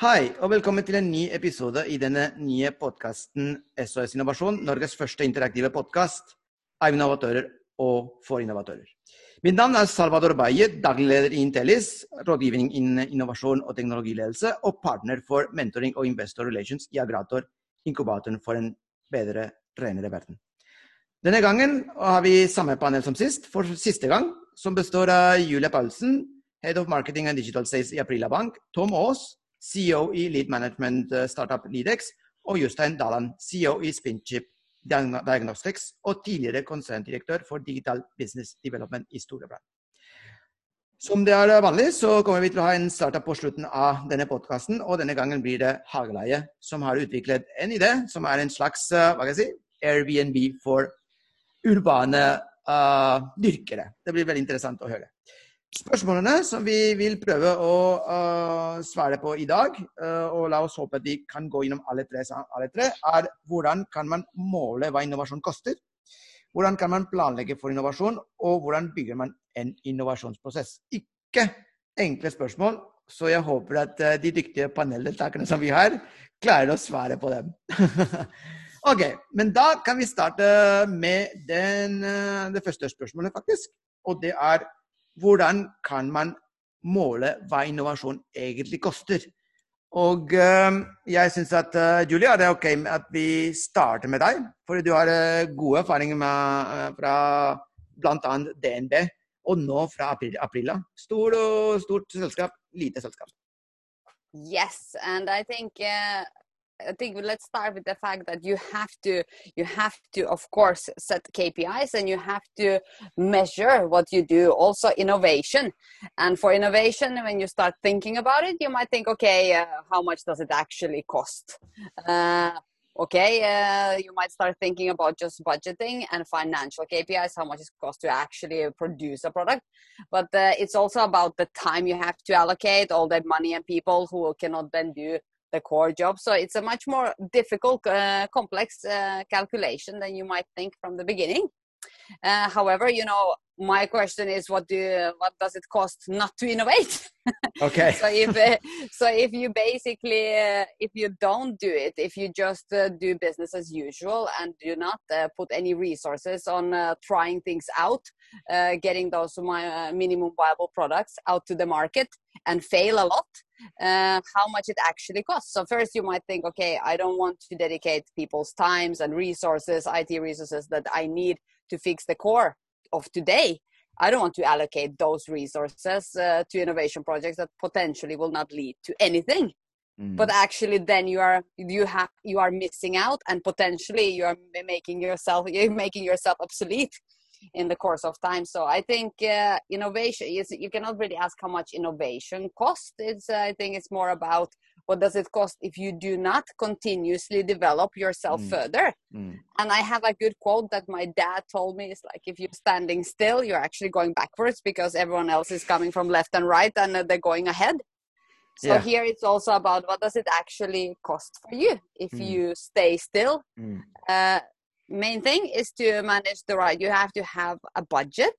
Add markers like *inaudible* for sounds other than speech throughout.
Hei, og velkommen til en ny episode i denne nye podkasten SOS Innovasjon, Norges første interaktive podkast av innovatører og for innovatører. Mitt navn er Salvador Baye, daglig leder i Intellis, rådgivning innen innovasjon og teknologiledelse, og partner for mentoring og investor relations i Agrator, inkubatoren for en bedre, renere verden. Denne gangen har vi samme panel som sist, for siste gang, som består av Julia Paulsen, Head of Marketing and Digital Sales i Aprila Bank, Tom Aas, CEO i Lead Management eh, Startup Lidex, og Jostein Daland, CEO i Spinchip Diagnostics og tidligere konserndirektør for Digital Business Development i Storebrand. Som det er vanlig, så kommer vi til å ha en startup på slutten av denne podkasten. Og denne gangen blir det Hageleie som har utviklet en idé som er en slags eh, hva kan jeg si, Airbnb for urbane uh, dyrkere. Det blir veldig interessant å høre. Spørsmålene som vi vil prøve å uh, svare på i dag, uh, og la oss håpe at vi kan gå gjennom alle tre, alle tre, er hvordan kan man måle hva innovasjon koster? Hvordan kan man planlegge for innovasjon, og hvordan bygger man en innovasjonsprosess? Ikke enkle spørsmål, så jeg håper at uh, de dyktige paneldeltakerne som vi har, klarer å svare på dem. *laughs* ok, men da kan vi starte med den, det første spørsmålet, faktisk. Og det er hvordan kan man måle hva innovasjon egentlig koster? Og uh, jeg syns at uh, Julia, det er OK at vi starter med deg. For du har uh, gode erfaringer med, fra bl.a. DNB, og nå fra Aprila. Stort, og stort selskap, lite selskap. Yes, and I think uh, I think let's start with the fact that you have to you have to of course set KPIs and you have to measure what you do also innovation. And for innovation when you start thinking about it you might think okay uh, how much does it actually cost? Uh, okay uh, you might start thinking about just budgeting and financial kpis how much it costs to actually produce a product. But uh, it's also about the time you have to allocate all that money and people who cannot then do the core job. So it's a much more difficult, uh, complex uh, calculation than you might think from the beginning. Uh, however, you know, my question is, what do what does it cost not to innovate? *laughs* Okay. so if uh, so, if you basically uh, if you don't do it, if you just uh, do business as usual and do not put any resources on trying things out, getting those minimum viable products out to the market, and fail a lot, uh, how much it actually costs. So first you might think, okay, I don't want to dedicate people's times and resources, IT resources that I need to fix the core of today. I don't want to allocate those resources uh, to innovation projects that potentially will not lead to anything. Mm. But actually, then you are you have you are missing out, and potentially you are making yourself *laughs* you're making yourself obsolete in the course of time. So I think uh, innovation is you cannot really ask how much innovation costs. It's uh, I think it's more about what does it cost if you do not continuously develop yourself mm. further. Mm. And I have a good quote that my dad told me is like if you're standing still, you're actually going backwards because everyone else is coming from left and right and uh, they're going ahead. So yeah. here it's also about what does it actually cost for you if mm. you stay still. Mm. Uh, main thing is to manage the right you have to have a budget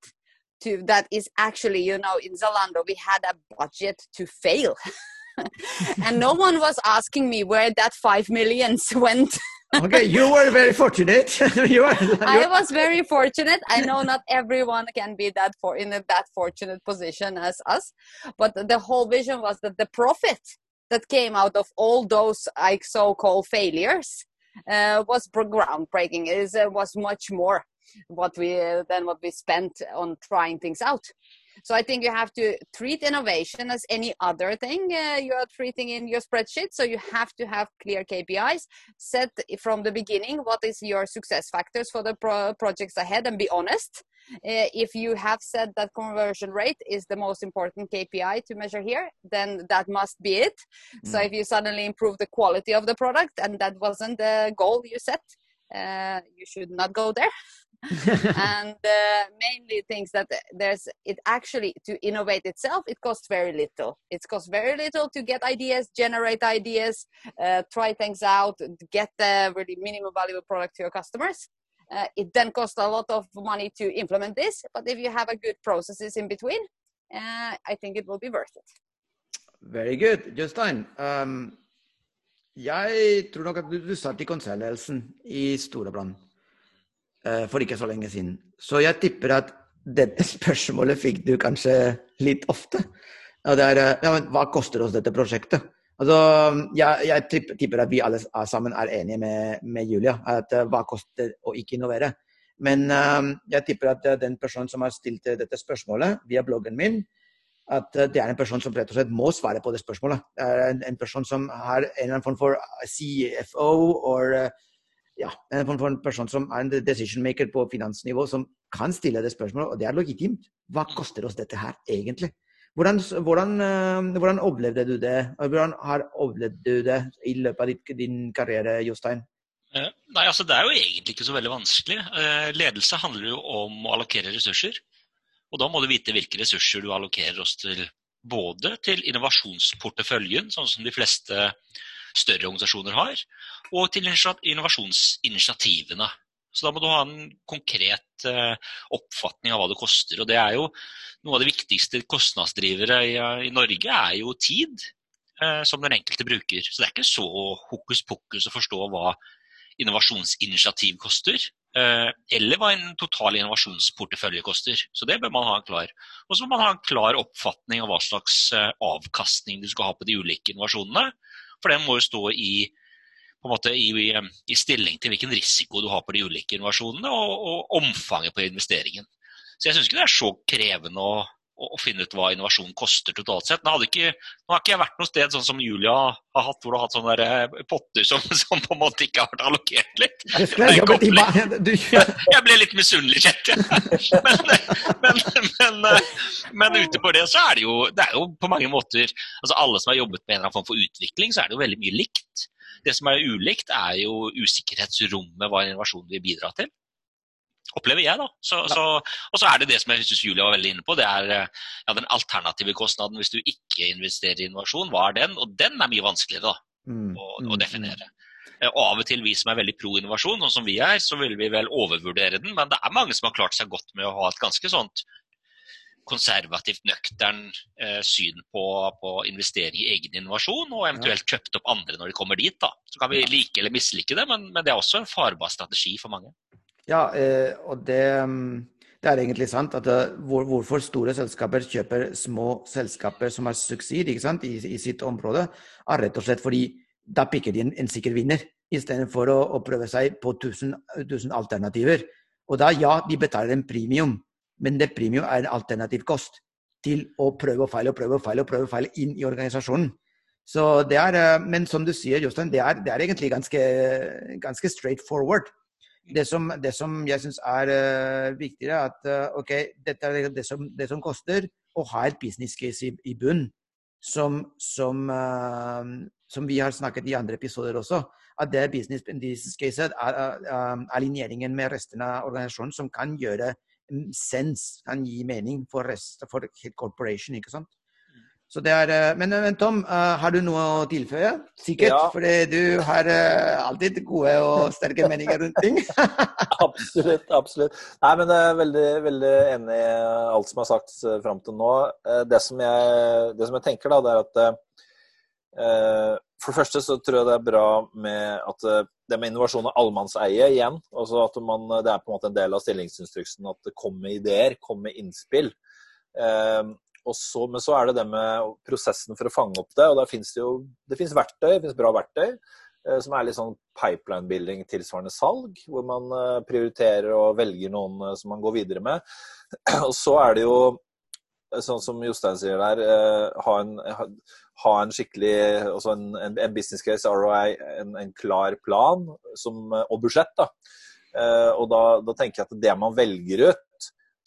to that is actually you know in zalando we had a budget to fail *laughs* *laughs* and no one was asking me where that five millions *laughs* went okay you were very fortunate *laughs* you were, i was very fortunate i know not everyone can be that for in a, that fortunate position as us but the whole vision was that the profit that came out of all those like so-called failures uh, was groundbreaking. It is, uh, was much more what we uh, than what we spent on trying things out. So I think you have to treat innovation as any other thing uh, you are treating in your spreadsheet. So you have to have clear KPIs, set from the beginning what is your success factors for the pro- projects ahead, and be honest. Uh, if you have said that conversion rate is the most important KPI to measure here, then that must be it. Mm. So if you suddenly improve the quality of the product and that wasn't the goal you set, uh, you should not go there. *laughs* *laughs* and uh, mainly things that there's it actually to innovate itself it costs very little. It costs very little to get ideas generate ideas uh, try things out get the really minimum valuable product to your customers. Uh, it then costs a lot of money to implement this but if you have a good processes in between uh, i think it will be worth it. Very good. Jostein, um, jeg tror nok at du, du satt i konsernledelsen i Storebrand. uh, for ikke så lenge siden. Så jeg tipper at dette *laughs* spørsmålet fikk du kanskje litt ofte. Og det er, ja, men hva koster oss dette prosjektet? Altså, jeg, jeg tipper at vi alle sammen er enige med, med Julia. at Hva koster å ikke innovere? Men jeg tipper at den personen som har stilt dette spørsmålet via bloggen min, at det er en person som rett og slett må svare på det spørsmålet. Det er en, en person som har en eller annen form for CFO or ja, en for en person som er en decision maker på finansnivå, som kan stille det spørsmålet, og det er legitimt. Hva koster oss dette her egentlig? Hvordan, hvordan, hvordan opplevde du det? Hvordan har opplevd du det i løpet av din karriere, Jostein? Nei, altså Det er jo egentlig ikke så veldig vanskelig. Ledelse handler jo om å allokere ressurser. Og da må du vite hvilke ressurser du allokerer oss til. Både til innovasjonsporteføljen, sånn som de fleste større organisasjoner har, og til innovasjonsinitiativene. Så da må du ha en konkret uh, oppfatning av hva det koster. Og det er jo noe av det viktigste kostnadsdrivere i, i Norge er jo tid uh, som den enkelte bruker. Så det er ikke så hokus pokus å forstå hva innovasjonsinitiativ koster. Uh, eller hva en total innovasjonsportefølje koster. Så det bør man ha en klar. Og så må man ha en klar oppfatning av hva slags avkastning du skal ha på de ulike innovasjonene. For den må jo stå i måte i, i, stilling til hvilken risiko du har på de ulike innovasjonene, og, og omfanget på investeringen. Så jeg syns ikke det er så krevende å, å, finne ut hva innovasjon koster totalt sett. Nå, ikke, nå, har ikke jeg vært noe sted sånn som Julia har hatt, hvor du har hatt sånne eh, potter som, *laughs* som, på en måte ikke har vært allokert litt. Jeg, *laughs* jeg ble litt misunnelig, kjente jeg. *laughs* Men, men, men, eh, men, ute på det så er det jo, det er jo på mange måter altså Alle som har jobbet med en eller annen form for utvikling, så er det jo veldig mye likt. Det som er ulikt, er jo usikkerhetsrommet hva innovasjon vil bidra til. Opplever jeg, da. Så, så, og så er det det som jeg syns Julia var veldig inne på, det er ja, den alternative kostnaden hvis du ikke investerer i innovasjon. Hva er den? Og den er mye vanskeligere da, mm. å, å, mm, definere. Mm. Og av og til vi som er veldig pro innovasjon, og som vi er, så vil vi vel overvurdere den. Men det er mange som har klart seg godt med å ha et ganske sånt konservativt, nøktern eh, syn på, på, investering i egen innovasjon, og eventuelt kjøpt opp andre når de kommer dit. da. Så kan vi like eller mislike det, men, men det er også en farbar strategi for mange. Ja, eh, og det, mm, det, er egentlig sant. at eh, hvor, Hvorfor store selskaper kjøper små selskaper som har suksess i, i, sitt område, er rett og slett fordi da pikker de en, en sikker vinner, istedenfor å, å prøve seg på 1000, 1000 alternativer. Og da, ja, de betaler en premium men det premium er en alternativ kost til å prøve og feile og prøve og feile og prøve og feile inn i organisasjonen. Så det er, eh, Men som du sier, Jostein, det det er egentlig ganske, ganske straight forward. Det som, det som jeg syns er uh, viktigere, er at uh, ok, dette er det som, det som, koster å ha et business case i, i bunn, som, som, uh, som, vi har snakket i andre episoder også. At det business, business case er aligneringen med resten av organisasjonen som kan gjøre sens kan gi mening for, rest, for corporation, ikke sant? Så det er, eh, men, men Tom, uh, har du noe å tilføye? Sikkert, ja. fordi du har uh, alltid gode og sterke meninger rundt ting. *laughs* absolutt. absolutt. Nei, men jeg er veldig, veldig enig i alt som er sagt fram til nå. Det som, jeg, det som jeg, tenker, da, det er at For det første så tror jeg det er bra med at det med innovasjon og allemannseie igjen. altså at man, Det er på en måte en del av stillingsinstruksen at det kommer ideer, kommer innspill. Eh, så, men så er det det med prosessen for å fange opp det. og der finnes Det jo, det finnes verktøy, det finnes bra verktøy. Eh, som er litt sånn pipeline-building tilsvarende salg. Hvor man eh, prioriterer og velger noen eh, som man går videre med. *clears throat* Og så er det jo sånn som Jostein sier der, ha en, ha en skikkelig altså en, en, business case, ROI, en, en klar plan som, og budsjett. Da. Og da, da, tenker jeg at det man velger ut,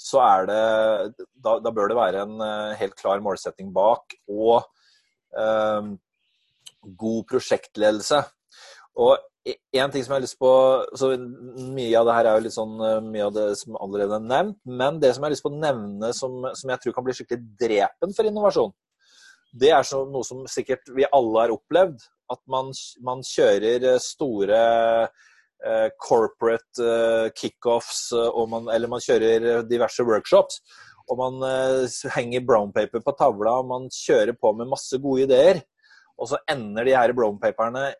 så er det Da, da bør det være en eh, helt klar målsetting bak. Og um, god prosjektledelse. Og en ting som jeg har lyst på så Mye av det her er jo litt sånn mye av det som allerede er nevnt. Men det som jeg har lyst på å nevne som, som jeg tror kan bli skikkelig drepen for innovasjon, det er så, noe som sikkert vi alle har opplevd. At man, man kjører eh, store eh, corporate eh, kickoffs, eller man kjører diverse workshops. og man eh, henger brown paper på tavla, og man kjører på med masse gode ideer, og så ender de her brown paperne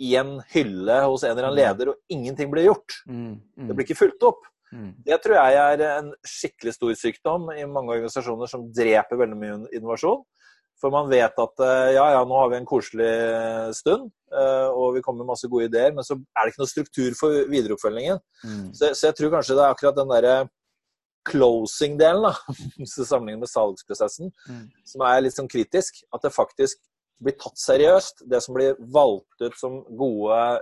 i en hylle hos en eller annen leder, og ingenting blir gjort. Mm, mm, Det blir ikke fulgt opp. mm. Det tror jeg er en skikkelig stor sykdom i mange organisasjoner som dreper veldig mye innovasjon. For man vet at eh, ja, ja, nå har vi en koselig stund, eh, og vi kommer med masse gode ideer, men så er det ikke noe struktur for videreoppfølgingen. Mm. Så, så jeg tror kanskje det er akkurat den derre closing-delen, da, *laughs* sammenlignet med salgsprosessen, Mm. som er litt sånn kritisk. At det faktisk blir tatt seriøst. Det som blir valgt ut som gode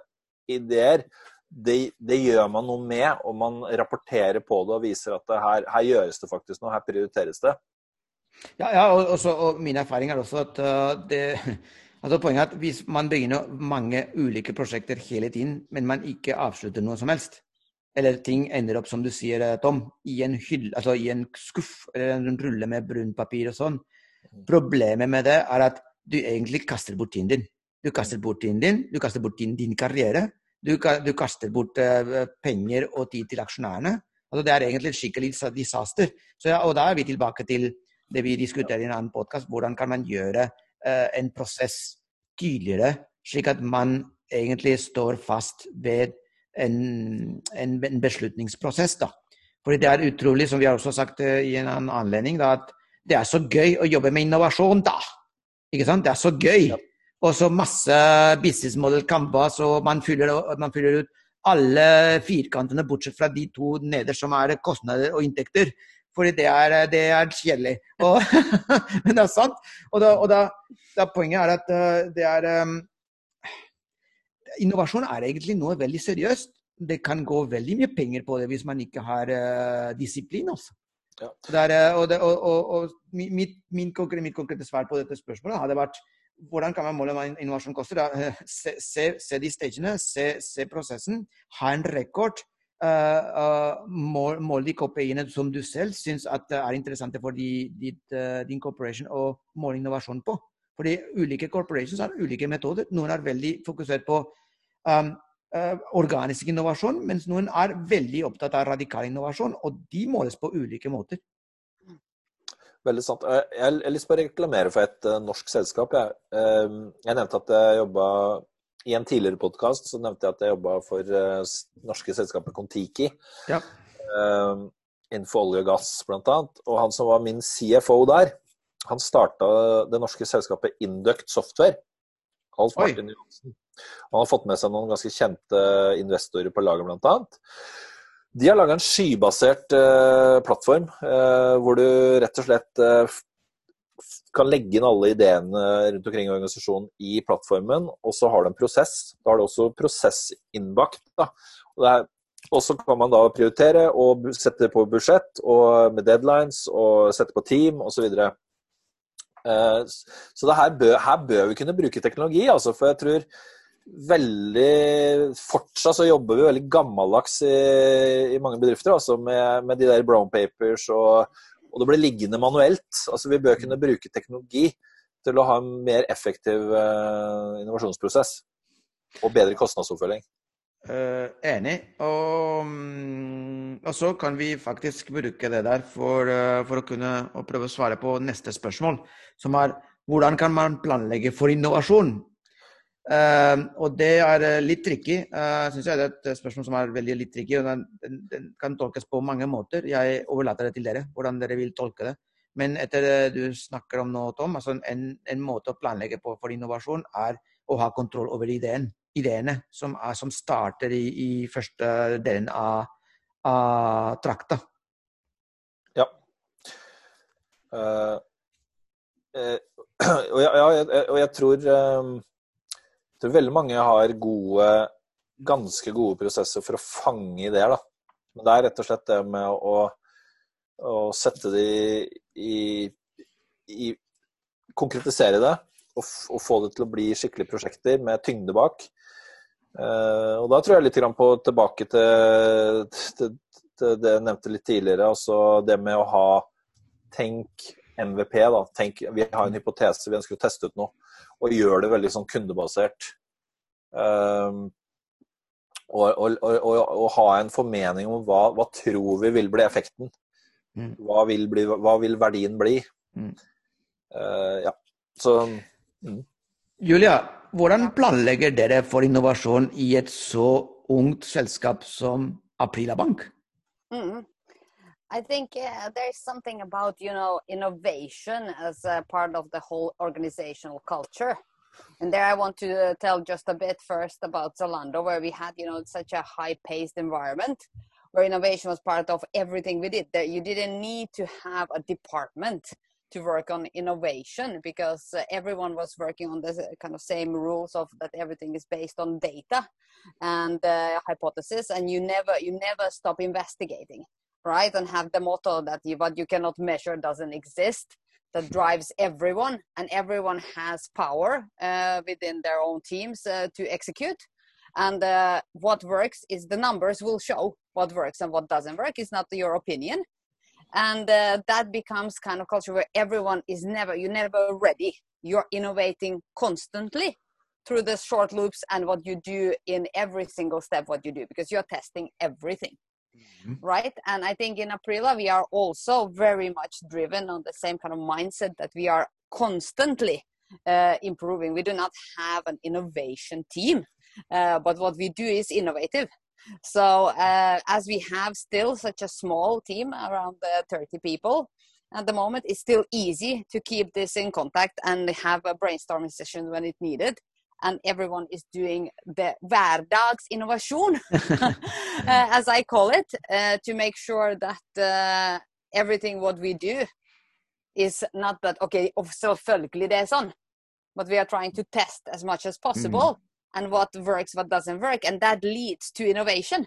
ideer, det, det gjør man noe med, og man rapporterer på det og viser at det her, her gjøres det faktisk noe, her prioriteres det. Ja, ja og, så og min erfaring er også at uh, det *laughs* altså Poenget er at hvis man begynner mange ulike prosjekter hele tiden, men man ikke avslutter noe som helst, eller ting ender opp, som du sier, eh, Tom, i en hyll, altså i en skuff eller en rulle med brunt papir og sånn. Problemet med det er at du egentlig kaster bort tiden din. Du kaster bort tiden din, du kaster bort din, din karriere. Du, du kaster bort uh, penger og tid til aksjonærene. Altså, det er egentlig et skikkelig disaster. Så, ja, og da er vi tilbake til det vi diskuterer i en annen podkast. Hvordan kan man gjøre en prosess tydeligere, slik at man egentlig står fast ved en, en, en beslutningsprosess. da. Fordi det er utrolig, som vi har også sagt eh, i en annen anledning, da, at det er så gøy å jobbe med innovasjon da. Ikke sant? Det er så gøy. Og så masse business model canvas, og man fyller, man fyller ut alle firkantene bortsett fra de to nederst som er kostnader og inntekter. Fordi det er, det er kjedelig. Og, *laughs* men det er sant. Og, da, og da, da poenget er at eh, det er um, Innovasjon er egentlig noe veldig seriøst. Det kan gå veldig mye penger på det hvis man ikke har uh, disiplin. Også. Ja. Det er, eh, og, det, og, mitt, min konkrete, mitt konkrete svar på dette spørsmålet hadde vært hvordan kan man måle hva innovasjon koster? Eh, Se, se, se de stagene, se, se prosessen, ha en rekord. Eh, eh, mål, mål de KPI-ene som du selv syns er interessante for de, ditt, uh, din corporation å måle innovasjon på. Fordi ulike corporations har ulike metoder. Noen er veldig fokusert på um, uh, organisk innovasjon, mens noen er veldig opptatt av radikal innovasjon. Og de måles på ulike måter. Veldig sant. Jeg har lyst til å reklamere for et norsk selskap. Jeg, jeg nevnte at jeg jobba I en tidligere podkast så nevnte jeg at jeg jobba for uh, norske selskapet Kon-Tiki. Ja. Uh, innenfor olje og gass, annet. Og han som var min CFO der, han starta det norske selskapet Induct Software. Alf Martin Johansen. Han har fått med seg noen ganske kjente investorer på laget, annet. De har laga en skybasert uh, plattform uh, hvor du rett og slett kan legge inn alle ideene rundt omkring i organisasjonen i plattformen, og så har du en prosess. Da har du også prosess innbakt. Da. Og, det er, og så kan man da prioritere og sette på budsjett og med deadlines og sette på team osv. Så, s- Så her, bør, her bør vi kunne bruke teknologi, altså, for jeg tror veldig Fortsatt så jobber vi veldig gammeldags i, i mange bedrifter altså med, med de der brown papers, og, og det blir liggende manuelt. Altså Vi bør kunne bruke teknologi til å ha en mer effektiv eh, innovasjonsprosess. Og bedre kostnadsoppfølging. Eh, enig. Og, mm, og så kan vi faktisk bruke det der for, eh, for å kunne å prøve å svare på neste spørsmål, som er hvordan kan man planlegge for innovasjon? Eh, og det er eh, litt tricky. Uh, synes jeg det er et spørsmål som er veldig litt tricky. og den, den, den kan tolkes på mange måter. Jeg overlater det til dere, hvordan dere vil tolke det. Men etter det du snakker om nå, Tom, altså en, en måte å planlegge på for innovasjon er å ha kontroll over ideen, ideene som, er, som starter i, i første delen av, av trakta. Ja. Uh, uh, *clears throat* og, jeg, ja, jeg, og jeg tror eh, tror veldig mange har gode, ganske gode prosesser for å fange ideer. Da. Men det er rett og slett det med å, å sette det i, i Konkretisere det og, og få det til å bli skikkelige prosjekter med tyngde bak. Uh, og da tror jeg litt på tilbake til, til, til det jeg nevnte litt tidligere. altså Det med å ha Tenk MVP, da. Tenk, vi har en hypotese, vi ønsker å teste ut noe. Og gjør det veldig sånn kundebasert. Um, og, og, og, og, og ha en formening om hva, hva tror vi vil bli effekten. Mm. Hva, vil bli, hva vil verdien bli? Mm. Uh, ja. Så Julia, hvordan planlegger dere for innovasjon i et så ungt selskap som Aprila Bank? Mm. I think uh, there's something about you know innovation as a part of the whole organizational culture. And there I want to uh, tell just a bit first about Zalando, where we had you know such a high-paced environment, where innovation was part of everything we did. There you didn't need to have a department to work on innovation because uh, everyone was working on the uh, kind of same rules of that everything is based on data and uh, hypothesis, and you never you never stop investigating right? And have the motto that you, what you cannot measure doesn't exist that drives everyone and everyone has power uh, within their own teams uh, to execute. And uh, what works is the numbers will show what works and what doesn't work. Is not your opinion. And uh, that becomes kind of culture where everyone is never you're never ready. You're innovating constantly through the short loops and what you do in every single step what you do because you're testing everything Mhm. right? And i think in aprila we are also very much driven on the same kind of mindset that we are constantly uh, improving. We do not have an innovation team uh, but what we do is innovative. So uh, as we have still such a small team around uh, 30 people at the moment it's still easy to keep this in contact and have a brainstorming session when it needed and everyone is doing the hverdagsinnovasjon, *laughs* *laughs* uh, as I call it, uh, to make sure that uh, everything what we do is not that okay, oh, selvfølgelig det er sånn, but we are trying to test as much as possible and what works, what doesn't work, and that leads to innovation.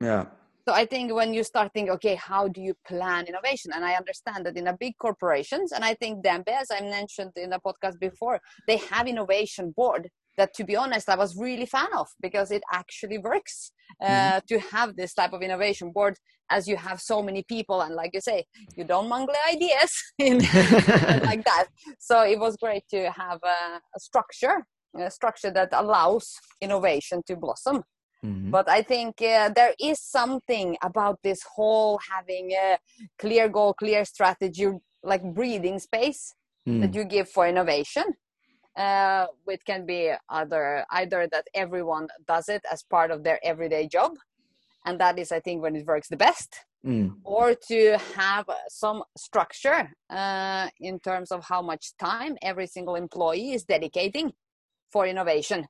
Yeah. So I think when you start thinking, okay, how do you plan innovation? And I understand that in a big corporations, and I think Dembe, as I mentioned in the podcast before, they have innovation board that, to be honest, I was really fan of because it actually works uh, to have this type of innovation board as you have so many people and like you say, you don't mangle ideas *laughs* in *laughs* like that. So it was great to have a, a structure, a structure that allows innovation to blossom. Mhm. But I think uh, there is something about this whole having a clear goal, clear strategy, like breathing space Mm. that you give for innovation. Uh, which can be either either that everyone does it as part of their everyday job, and that is, I think, when it works the best Mm. or to have some structure uh, in terms of how much time every single employee is dedicating for innovation.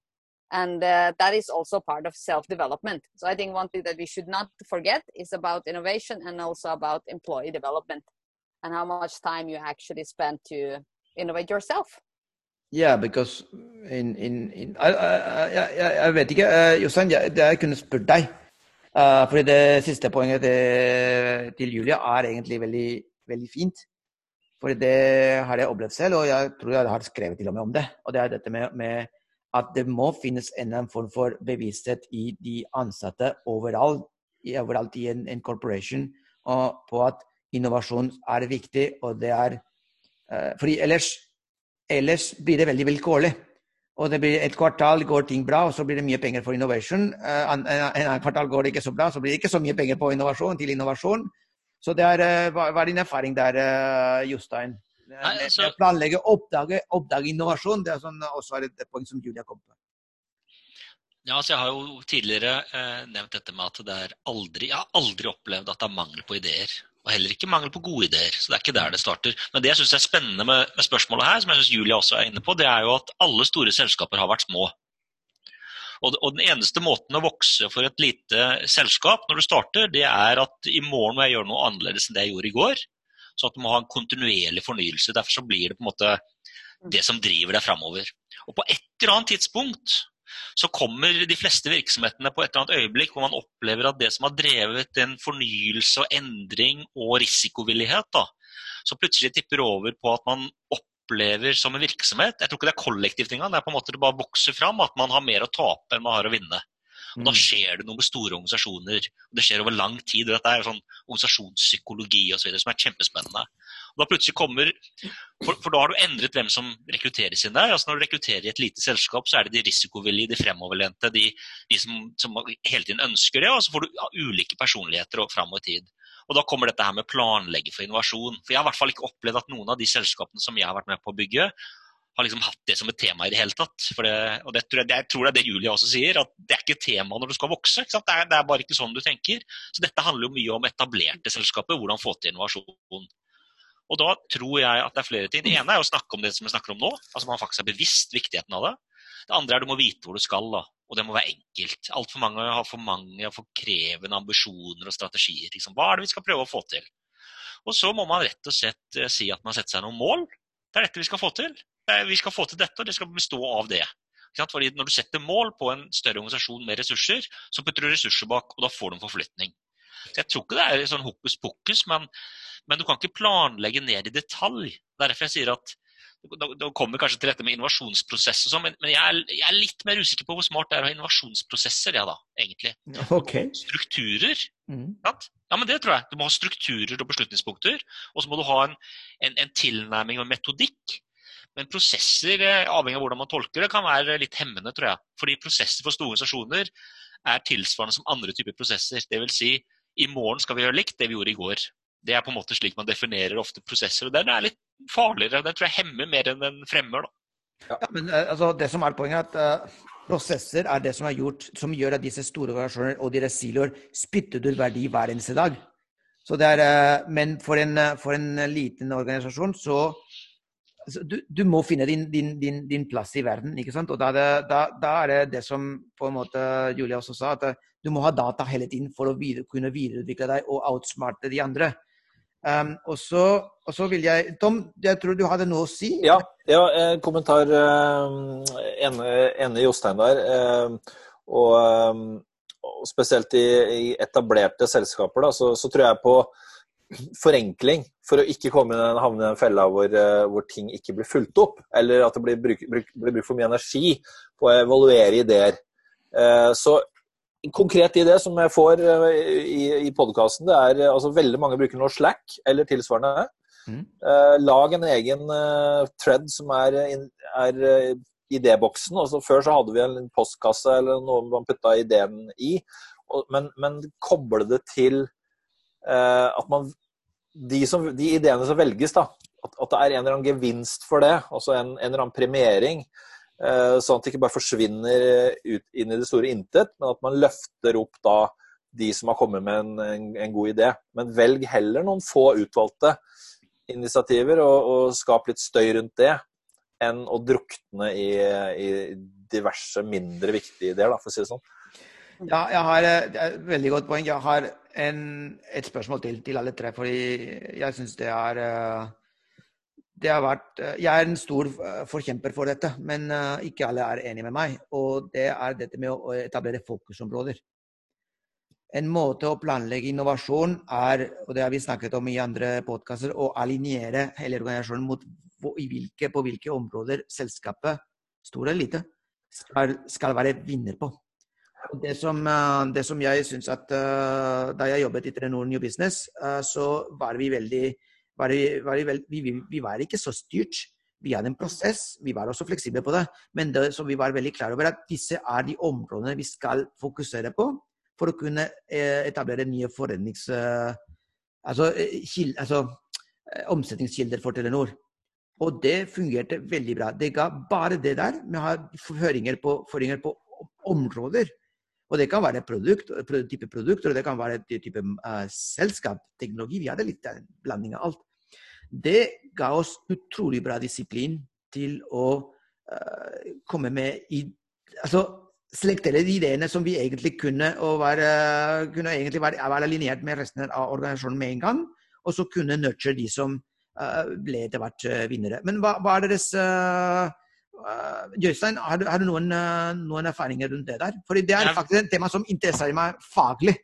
And uh, that is also part of self development. So I think one thing that we should not forget is about innovation and also about employee development and how much time you actually spend to innovate yourself. Yeah, because in, in, in jeg, I, I, jeg vet ikke, uh, Jostein, jeg, jeg kunne spurt deg. Uh, fordi det siste poenget til, til Julia er egentlig veldig, veldig fint. For det har jeg opplevd selv, og jeg tror jeg har skrevet til og med om det. Og det er dette med, med at det må finnes en eller annen form for bevissthet i de ansatte overalt, i, overalt i en, en corporation og på at innovasjon er viktig, og det er uh, Fordi ellers ellers blir det veldig vilkårlig. Og det blir et kvartal går ting bra, og så blir det mye penger for innovation. Eh, En en annen kvartal går det ikke så bra, så blir det ikke så mye penger på innovasjon til innovasjon. Så det er, eh, hva, er din erfaring der, eh, Jostein? Altså- planlegge, oppdage, oppdage innovasjon. Det er sånn, også et poeng som Julia kom på. Ja, altså Jeg har jo tidligere eh, nevnt dette med at det er aldri, jeg har aldri opplevd at det er mangel på ideer. Og heller ikke mangel på gode ideer. Så det er ikke der det starter. Men det jeg syns er spennende med, med spørsmålet her, som jeg synes Julia også er inne på, det er jo at alle store selskaper har vært små. Og, og den eneste måten å vokse for et lite selskap når du starter, det er at i morgen må jeg gjøre noe annerledes enn det jeg gjorde i går. Så at du må ha en kontinuerlig fornyelse. Derfor så blir det på en måte det som driver deg framover. Og på et eller annet tidspunkt så kommer de fleste virksomhetene på et eller annet øyeblikk hvor man opplever at det som har drevet en fornyelse og endring og risikovillighet, da, så plutselig tipper over på at man opplever som en virksomhet Jeg tror ikke det er kollektivt engang, det er på en måte det bare vokser fram at man har mer å tape enn man har å vinne. Og Da Mm. skjer det noe med store organisasjoner. og Det skjer over lang tid. og Dette er jo sånn organisasjonspsykologi og så videre, som er kjempespennende. Og da plutselig kommer, for, for da har du endret hvem som rekrutteres inn der. altså Når du rekrutterer i et lite selskap, så er det de risikovillige, de fremoverlente, de, de som, som hele tiden ønsker det. Og så får du ja, ulike personligheter og fram og i tid. Og Da kommer dette her med planlegge for innovasjon. For Jeg har i hvert fall ikke opplevd at noen av de selskapene som jeg har vært med på å bygge, har liksom hatt det som et tema i det hele tatt. Det, og det, jeg, jeg, tror det er det Julie også sier, at det er ikke et tema når du skal vokse. Det er, det, er, bare ikke sånn du tenker. Så dette handler jo mye om etablerte selskaper, hvordan få til innovasjon. Og da tror jeg at det er flere ting. Det ene er å snakke om det som vi snakker om nå. altså Man faktisk er bevisst viktigheten av det. Det andre er du må vite hvor du skal, da. og det må være enkelt. Altfor mange har for mange og for krevende ambisjoner og strategier. Liksom. Hva er det vi skal prøve å få til? Og så må man rett og slett eh, si at man setter seg noen mål. Det er dette vi skal få til. Vi skal få til dette, og det skal bestå av det. Fordi Når du setter mål på en større organisasjon med ressurser, så putter du ressurser bak, og da får du en forflytning. Så Jeg tror ikke det er sånn hokus pokus, men, men, du kan ikke planlegge ned i detalj. Er derfor jeg sier at da kommer kanskje til dette med innovasjonsprosess og sånn, men, men jeg, er, jeg, er, litt mer usikker på hvor smart det er å ha innovasjonsprosesser, ja da, egentlig. Okay. Strukturer. Mm. Ja, men det tror jeg. Du må ha strukturer og beslutningspunkter, og så må du ha en, en, en tilnærming og metodikk men prosesser, eh, avhengig av hvordan man tolker det, kan være litt hemmende, tror jeg. Fordi prosesser for store organisasjoner er tilsvarende som andre typer prosesser. Det vil si, i morgen skal vi gjøre likt det vi gjorde i går. Det er på en måte slik man definerer ofte prosesser. og Den er litt farligere. Den tror jeg hemmer mer enn den fremmer. da. Ja, men uh, altså, Det som er poenget, er at uh, prosesser er det som, er gjort, som gjør at disse store organisasjoner og deres siloer spytter ut verdi hver eneste dag. Så det er, uh, men for en, for en liten organisasjon så du, du, må finne din, din, din, din, plass i verden. ikke sant? Og da, da, da, er det det som på en måte Julia også sa, at du må ha data hele tiden for å videre, kunne videreutvikle deg og outsmarte de andre. Um, og, så, og, så, vil jeg Tom, jeg tror du hadde noe å si? Ja, ja en kommentar uh, enig, Jostein der. Uh, og, og, spesielt i, i etablerte selskaper, da, så, så, tror jeg på forenkling for å ikke komme i havne i den fella hvor, uh, hvor, ting ikke blir fulgt opp, eller at det blir brukt bruk, for mye energi på å evaluere ideer. Uh, så en konkret idé som jeg får uh, i, i podkasten, det er altså veldig mange bruker nå Slack eller tilsvarende. Mm. lag en egen thread som er, er idéboksen. Altså, før så hadde vi en postkasse eller noe man putta ideen i. Men, men koble det til at man de, som, de, ideene som velges, da, at, at, det er en eller annen gevinst for det, altså en, en eller annen premiering. Eh, sånn at det ikke bare forsvinner ut inn i det store intet, men at man løfter opp da de som har kommet med en, en, en god idé. Men velg heller noen få utvalgte initiativer, og, og skap litt støy rundt det, enn å drukne i, i diverse mindre viktige ideer, da, for å si det sånn. Ja, jeg har et eh, veldig godt poeng. Jeg har en, et spørsmål til til alle tre. fordi jeg syns det er eh, det har vært, eh, Jeg er en stor forkjemper for dette, men ikke alle er enig med meg. Og det er dette med å etablere fokusområder. En måte å planlegge innovasjon er, og det har vi snakket om i andre podkaster, å alinere hele organisasjonen mot hvilke, på hvilke områder selskapet, stor eller lite, skal, skal være vinner på. Det som, eh, det som jeg syns at uh, Da jeg jobbet i Telenor New Business, uh, så var vi veldig var vi, var vi, vi, vi, var ikke så styrt. Vi hadde en prosess, vi var også fleksible på det. Men det, vi var veldig klar over at disse er de områdene vi skal fokusere på for å kunne etablere nye forretnings... altså, kild, altså omsetningskilder for Telenor. Og det fungerte veldig bra. Det ga bare det der med å ha føringer på, føringer på områder og det kan være produkt, type produkter, og det kan være type uh, selskap, teknologi. Vi hadde litt blanding av alt. Det ga oss utrolig bra disiplin til å uh, komme med i Altså selektere de ideene som vi egentlig kunne, og være, kunne egentlig være, være alliert med resten av organisasjonen med en gang. Og så kunne nurture de som uh, ble etter hvert vinnere. Men hva, hva er deres uh, Uh, Jøystein, har du, har du noen, uh, noen, erfaringer rundt det der? Fordi det er jeg, faktisk et tema som interesserer meg faglig.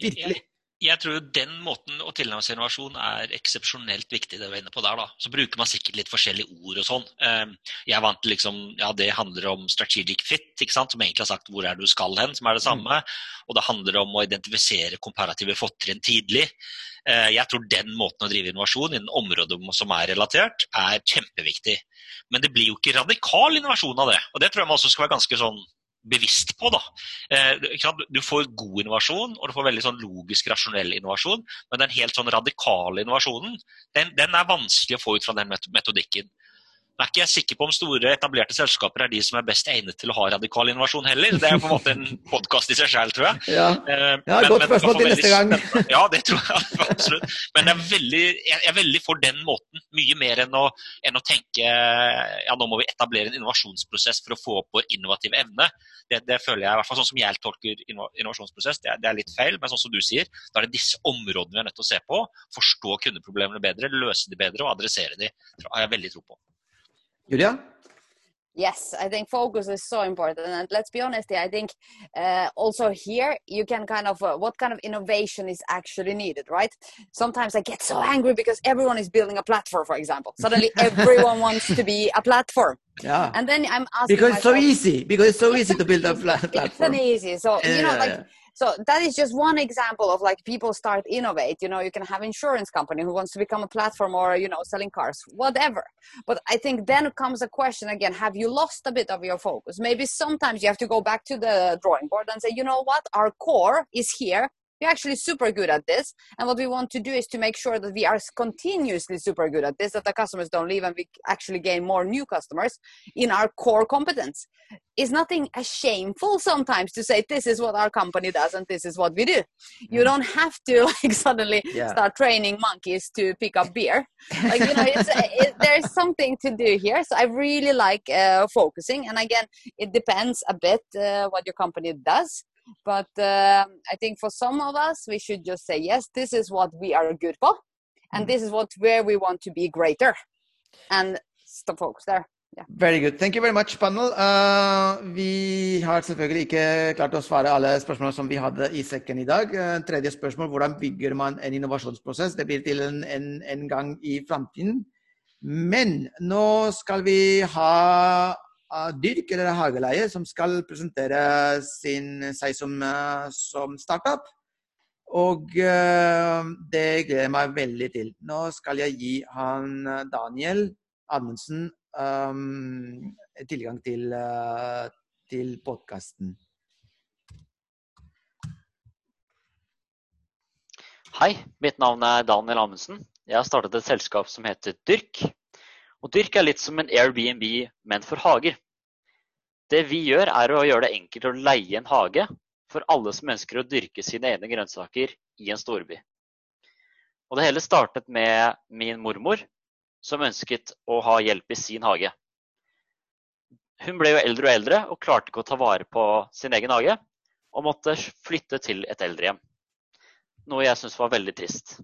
Virkelig. Jeg, jeg tror den måten å tilnærme seg innovasjon er eksepsjonelt viktig. det vi er inne på der da. Så bruker man sikkert litt forskjellige ord og sånn. Uh, jeg er vant til liksom, ja det handler om strategic fit, ikke sant? som egentlig har sagt hvor er du skal hen, som er det samme. Mm. Og det handler om å identifisere komparative fortrinn tidlig. Eh, jeg tror den måten å drive innovasjon innen områder som er relatert, er kjempeviktig. Men det blir jo ikke radikal innovasjon av det. Og det tror jeg man også skal være ganske sånn bevisst på. da. Eh, du får god innovasjon, og du får veldig sånn logisk, rasjonell innovasjon. Men den helt sånn radikale innovasjonen, den, den er vanskelig å få ut fra den metodikken. Er ikke jeg sikker på om store, etablerte selskaper er de som er best egnet til å ha radikal innovasjon heller. Det er på en måte en podkast i seg selv, tror jeg. Ja, eh, ja men, Godt spørsmål til neste gang. Ja, det tror jeg *laughs* absolutt. Men jeg er, veldig, jeg er veldig for den måten. Mye mer enn å, enn å, tenke ja, nå må vi etablere en innovasjonsprosess for å få opp vår innovative evne. Det, det føler jeg, i hvert fall sånn som jeg tolker innovasjonsprosess, det er, det er, litt feil. Men sånn som du sier, da er det disse områdene vi er nødt til å se på. Forstå kundeproblemene bedre, løse de bedre og adressere de. Det har jeg veldig tro på. Julia? Yes, I think focus is so important. And let's be honest I think uh, also here you can kind of, uh, what kind of innovation is actually needed, right? Sometimes I get so angry because everyone is building a platform, for example. Suddenly *laughs* everyone wants to be a platform. Yeah. And then I'm asking Because myself, it's so easy. Because it's so easy to build a *laughs* platform. It's an easy. So, yeah, you know, like, yeah. So that is just one example of like people start innovate. You know you can have insurance company who wants to become a platform or you know selling cars whatever. But i think then comes a question again have you lost a bit of your focus? Maybe sometimes you have to go back to the drawing board and say you know what? Our core is here we're actually super good at this and what we want to do is to make sure that we are continuously super good at this that the customers don't leave and we actually gain more new customers in our core competence. Is nothing shameful sometimes to say this is what our company does and this is what we do. You don't have to *laughs* like suddenly Yeah. start training monkeys to pick up beer. *laughs* Like you know it's, it, there's something to do here so i really like uh, focusing and again it depends a bit uh, what your company does but um i think for some of us we should just say yes this is what we are good for and this is what where we want to be greater and stop focus there Very good. Thank you very much, panel. Uh, vi har selvfølgelig ikke klart å svare alle spørsmål som vi hadde i sekken i dag. Uh, tredje spørsmål, hvordan bygger man en innovasjonsprosess? Det blir til en, en, en gang i framtiden. Men nå skal vi ha uh, Dyrk eller Hageleie som skal presentere sin, seg som, uh, som startup. Og uh, det gleder jeg meg veldig til. Nå skal jeg gi han Daniel Amundsen um, tilgang til, uh, til podkasten. Hei, mitt navn er Daniel Amundsen. Jeg har startet et selskap som heter Dyrk. Og Dyrk er litt som en Airbnb, men for hager. Det vi gjør, er å gjøre det enkelt å leie en hage for alle som ønsker å dyrke sine egne grønnsaker i en storby. Og det hele startet med min mormor, som ønsket å ha hjelp i sin hage. Hun ble jo eldre og eldre og klarte ikke å ta vare på sin egen hage, og måtte flytte til et eldrehjem. Noe jeg syntes var veldig trist.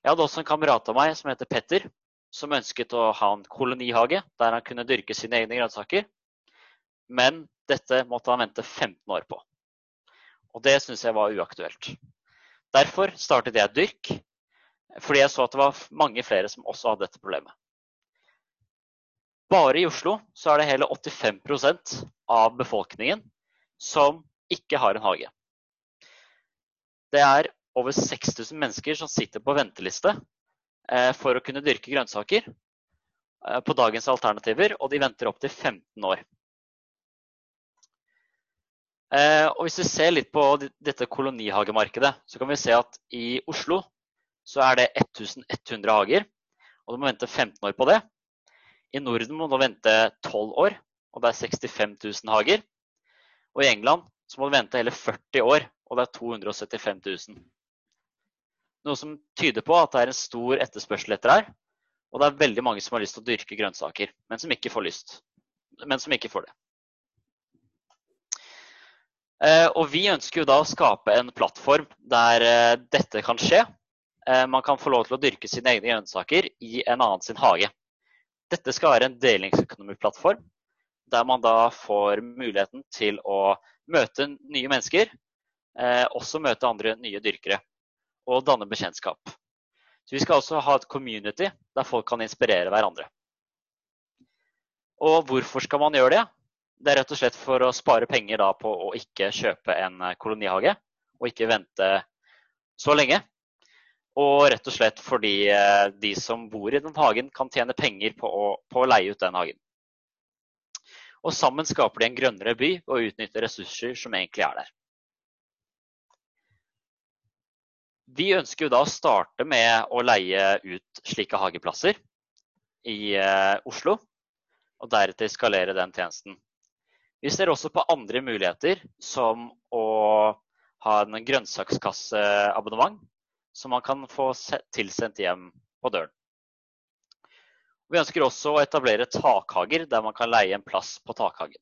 Jeg hadde også en kamerat av meg som heter Petter, som ønsket å ha en kolonihage der han kunne dyrke sine egne grønnsaker. Men dette måtte han vente 15 år på. Og det syns jeg var uaktuelt. Derfor startet jeg Dyrk, fordi jeg så at det var mange flere som også hadde dette problemet. Bare i Oslo så er det hele 85% av befolkningen som ikke har en hage. Det er over 6000 mennesker som sitter på venteliste for å kunne dyrke grønnsaker eh, på dagens alternativer, og de venter opptil 15 år. Eh, og Hvis vi ser litt på dette kolonihagemarkedet, så kan vi se at i Oslo så er det 1100 hager, og du må vente 15 år på det. I Norden må du vente 12 år, og det er 65 000 hager. Og i England så må du vente hele 40 år, og det er 275 000. Noe som tyder på at det er en stor etterspørsel etter her. Og det er veldig mange som har lyst til å dyrke grønnsaker, men som ikke får lyst. Men som ikke får det. Eh, og vi ønsker jo da å skape en plattform der eh, dette kan skje. Eh, man kan få lov til å dyrke sine egne grønnsaker i en annen sin hage. Dette skal være en delingsøkonomiplattform, der man da får muligheten til å møte nye mennesker, også møte andre nye dyrkere, og danne bekjentskap. Så Vi skal også ha et community der folk kan inspirere hverandre. Og hvorfor skal man gjøre det? Det er rett og slett for å spare penger på å ikke kjøpe en kolonihage, og ikke vente så lenge. Og rett og slett fordi de som bor i den hagen, kan tjene penger på å, på å leie ut den hagen. Og sammen skaper de en grønnere by og utnytter ressurser som egentlig er der. Vi ønsker jo da å starte med å leie ut slike hageplasser i eh, Oslo, og deretter skalere den tjenesten. Vi ser også på andre muligheter, som å ha en grønnsakskasseabonnement som man kan få tilsendt hjem på døren. Vi ønsker også å etablere takhager der man kan leie en plass på takhagen.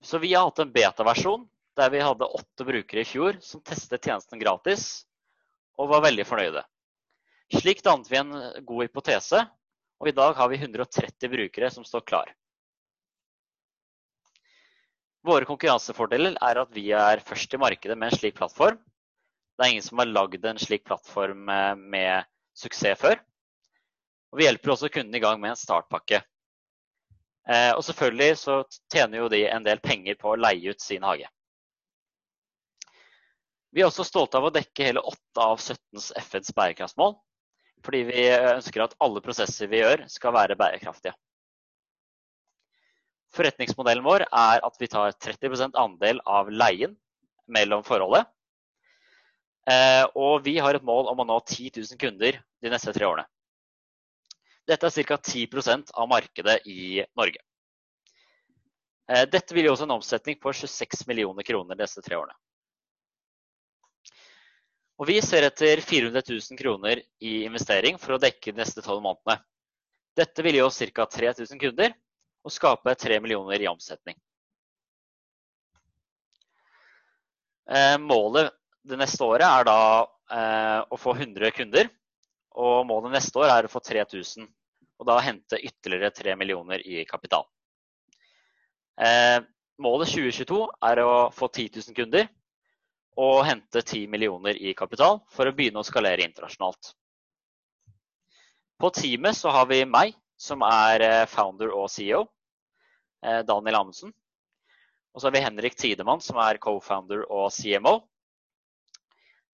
Så vi har hatt en beta-versjon der vi hadde åtte brukere i fjor som testet tjenesten gratis og var veldig fornøyde. Slik dannet vi en god hypotese, og i dag har vi 130 brukere som står klar. Våre konkurransefordeler er at vi er først i markedet med en slik plattform. Det er ingen som har lagd en slik plattform med suksess før. Og vi hjelper også kunden i gang med en startpakke. Eh, og selvfølgelig så tjener jo de en del penger på å leie ut sin hage. Vi er også stolte av å dekke hele 8 av 17 FNs bærekraftsmål. Fordi vi ønsker at alle prosesser vi gjør, skal være bærekraftige. Forretningsmodellen vår er at vi tar 30% andel av leien mellom forholdet. Eh, og vi har et mål om å nå 10 000 kunder de neste tre årene. Dette er ca. 10% av markedet i Norge. Eh, dette vil gi oss en omsetning på 26 millioner kroner de neste tre årene. Og vi ser etter 400 000 kroner i investering for å dekke de neste tolv månedene. Dette vil gi oss ca. 3000 kunder og skape 3 millioner i omsetning. Eh, målet det neste året er da eh, å få 100 kunder. Og målet neste år er å få 3000, og da hente ytterligere 3 millioner i kapital. Eh, målet 2022 er å få 10 000 kunder og hente 10 millioner i kapital for å begynne å skalere internasjonalt. På teamet så har vi meg, som er eh, founder og CEO. Eh, Daniel Amundsen. Og så har vi Henrik Tidemann, som er co-founder og CMO.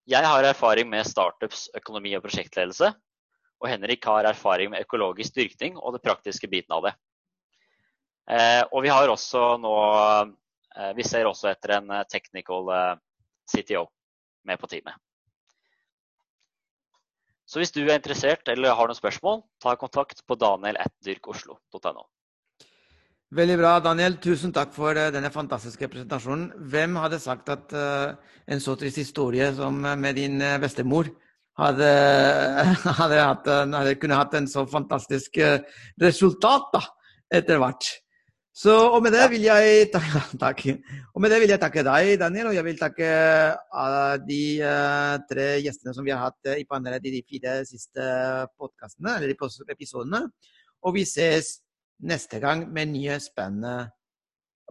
Jeg har erfaring med startups, økonomi og prosjektledelse. Og Henrik har erfaring med økologisk dyrkning og det praktiske biten av det. Eh, og vi har også nå Vi ser også etter en technical CTO med på teamet. Så hvis du er interessert eller har noen spørsmål, ta kontakt på daniel.dyrkoslo.no. Veldig bra, Daniel. Tusen takk for eh, denne fantastiske presentasjonen. Hvem hadde sagt at uh, en så trist historie som eh, med din bestemor hadde, *laughs* hadde, hatt, hadde kunne hatt en så fantastisk resultat da, etter hvert? Så, og med det vil jeg takke, *laughs* med det vil jeg takke deg, Daniel, og jeg vil takke uh, de uh, tre gjestene som vi har hatt uh, i panelet i de fire siste podkastene, eller episodene. Og vi ses neste gang med nye, spennende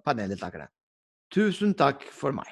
paneldeltakere. Tusen takk for meg.